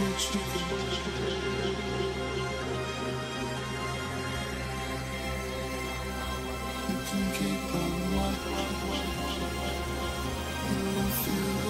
you can keep on You feel